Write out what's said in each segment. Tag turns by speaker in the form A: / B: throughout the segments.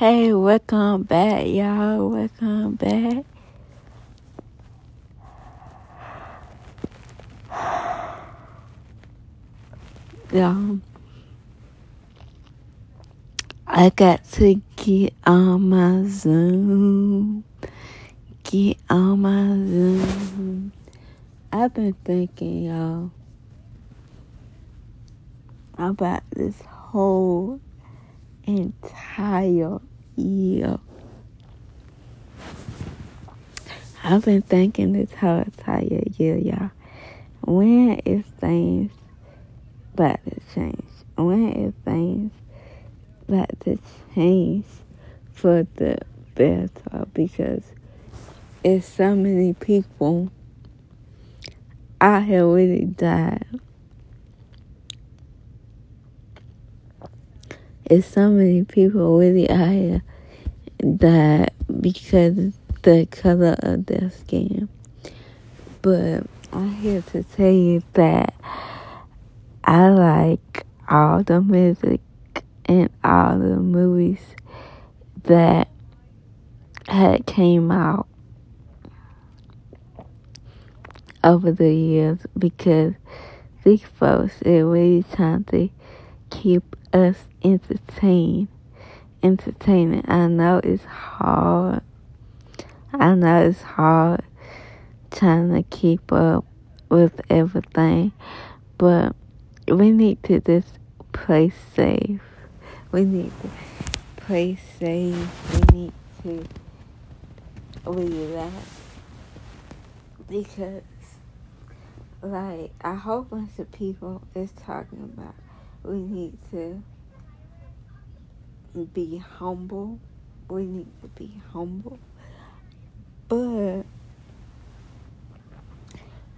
A: Hey, welcome back, y'all. Welcome back. Y'all, I got to get on my Zoom. Get on my Zoom. I've been thinking, y'all, about this whole entire year. I've been thinking this whole entire year, y'all. When is things about to change? When is things about to change for the better? Because it's so many people out here really died. It's so many people really here died because the color of their skin. But I'm here to tell you that I like all the music and all the movies that had came out over the years because these folks are really to keep us entertained. Entertaining. I know it's hard. I know it's hard trying to keep up with everything, but we need to just play safe. We need to play safe. We need to relax because like a whole bunch of people is talking about we need to be humble. We need to be humble. But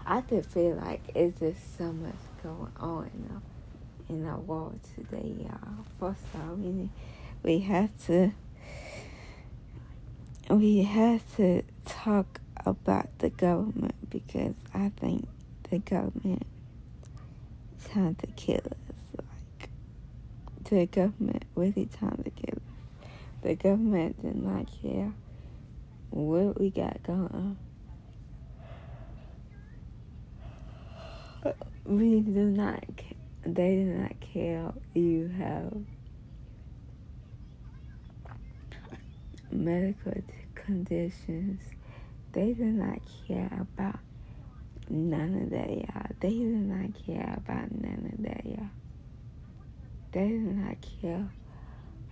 A: I just feel like it's just so much going on in the, world today, y'all. First all, we, we have to we have to talk about the government because I think the government trying to kill us. The government really trying to kill us. The government did not care what we got going. We do not, they do not care you have medical conditions. They do not care about None of that, y'all. They do not care about none of that, y'all. They do not care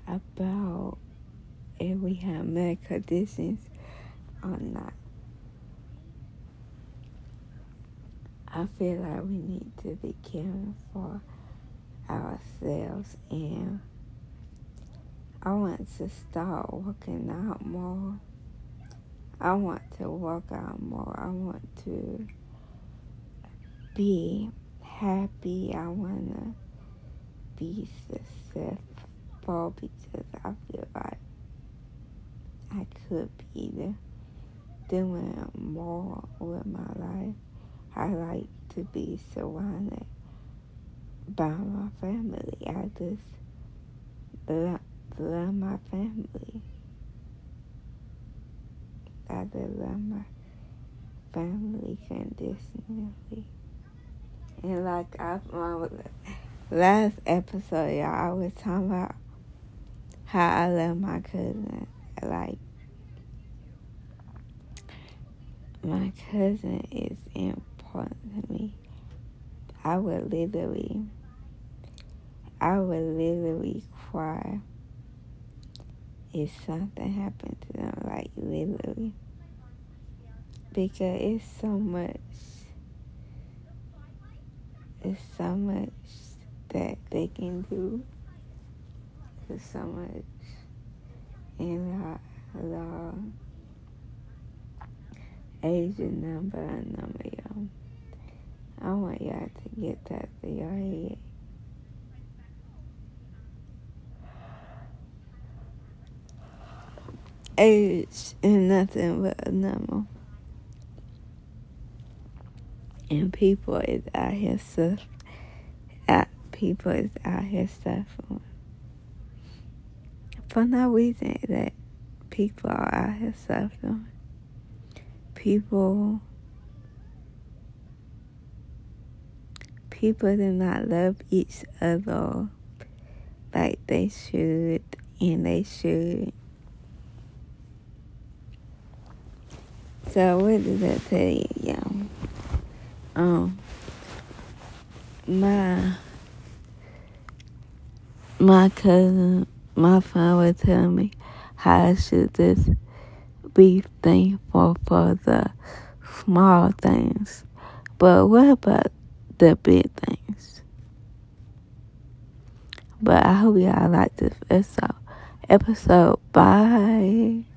A: about if we have medical conditions or not. I feel like we need to be caring for ourselves and I want to start working out more. I want to work out more. I want to be happy. I want to be successful because I feel like I could be doing more with my life. I like to be surrounded by my family. I just love, love my family. I just love my family conditionally. And like I, my last episode, y'all, I was talking about how I love my cousin. Like, my cousin is important to me. I would literally, I would literally cry if something happened to them. Like, literally. Because it's so much it's so much that they can do. There's so much in our law. Asian number and number, y'all. I want y'all to get that to your head. Age is nothing but a number and people is out here suffering. People is out here suffering for no reason that people are out here suffering. People people do not love each other like they should and they should. So what does that tell you, y'all? Um my my cousin, my friend would tell me how I should just be thankful for the small things. But what about the big things? But I hope y'all like this episode. Episode. Bye.